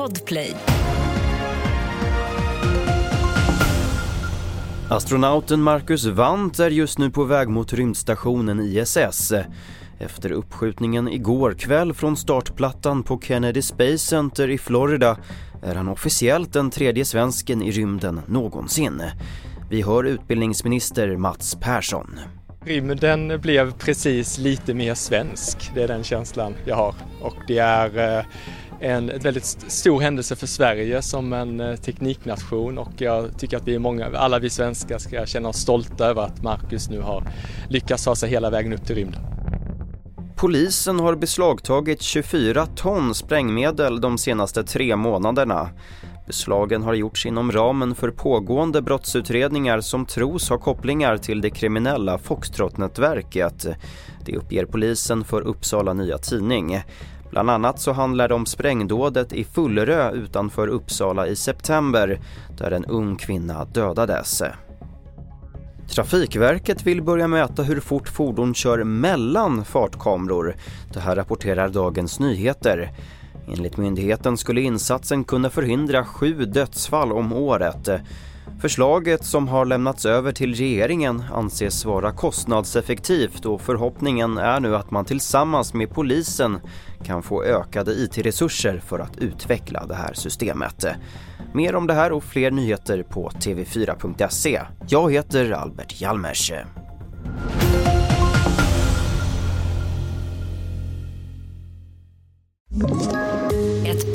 Podplay. Astronauten Marcus Wandt är just nu på väg mot rymdstationen ISS. Efter uppskjutningen igår kväll från startplattan på Kennedy Space Center i Florida är han officiellt den tredje svensken i rymden någonsin. Vi hör utbildningsminister Mats Persson. Rymden blev precis lite mer svensk, det är den känslan jag har. Och det är en väldigt stor händelse för Sverige som en eh, tekniknation och jag tycker att vi är många, alla vi svenskar ska känna oss stolta över att Marcus nu har lyckats ta sig hela vägen upp till rymden. Polisen har beslagtagit 24 ton sprängmedel de senaste tre månaderna. Beslagen har gjorts inom ramen för pågående brottsutredningar som tros ha kopplingar till det kriminella Foxtrot-nätverket. Det uppger polisen för Uppsala Nya Tidning. Bland annat så handlar det om sprängdådet i Fullerö utanför Uppsala i september där en ung kvinna dödades. Trafikverket vill börja mäta hur fort fordon kör mellan fartkameror. Det här rapporterar Dagens Nyheter. Enligt myndigheten skulle insatsen kunna förhindra sju dödsfall om året. Förslaget som har lämnats över till regeringen anses vara kostnadseffektivt och förhoppningen är nu att man tillsammans med polisen kan få ökade IT-resurser för att utveckla det här systemet. Mer om det här och fler nyheter på tv4.se. Jag heter Albert Hjalmers.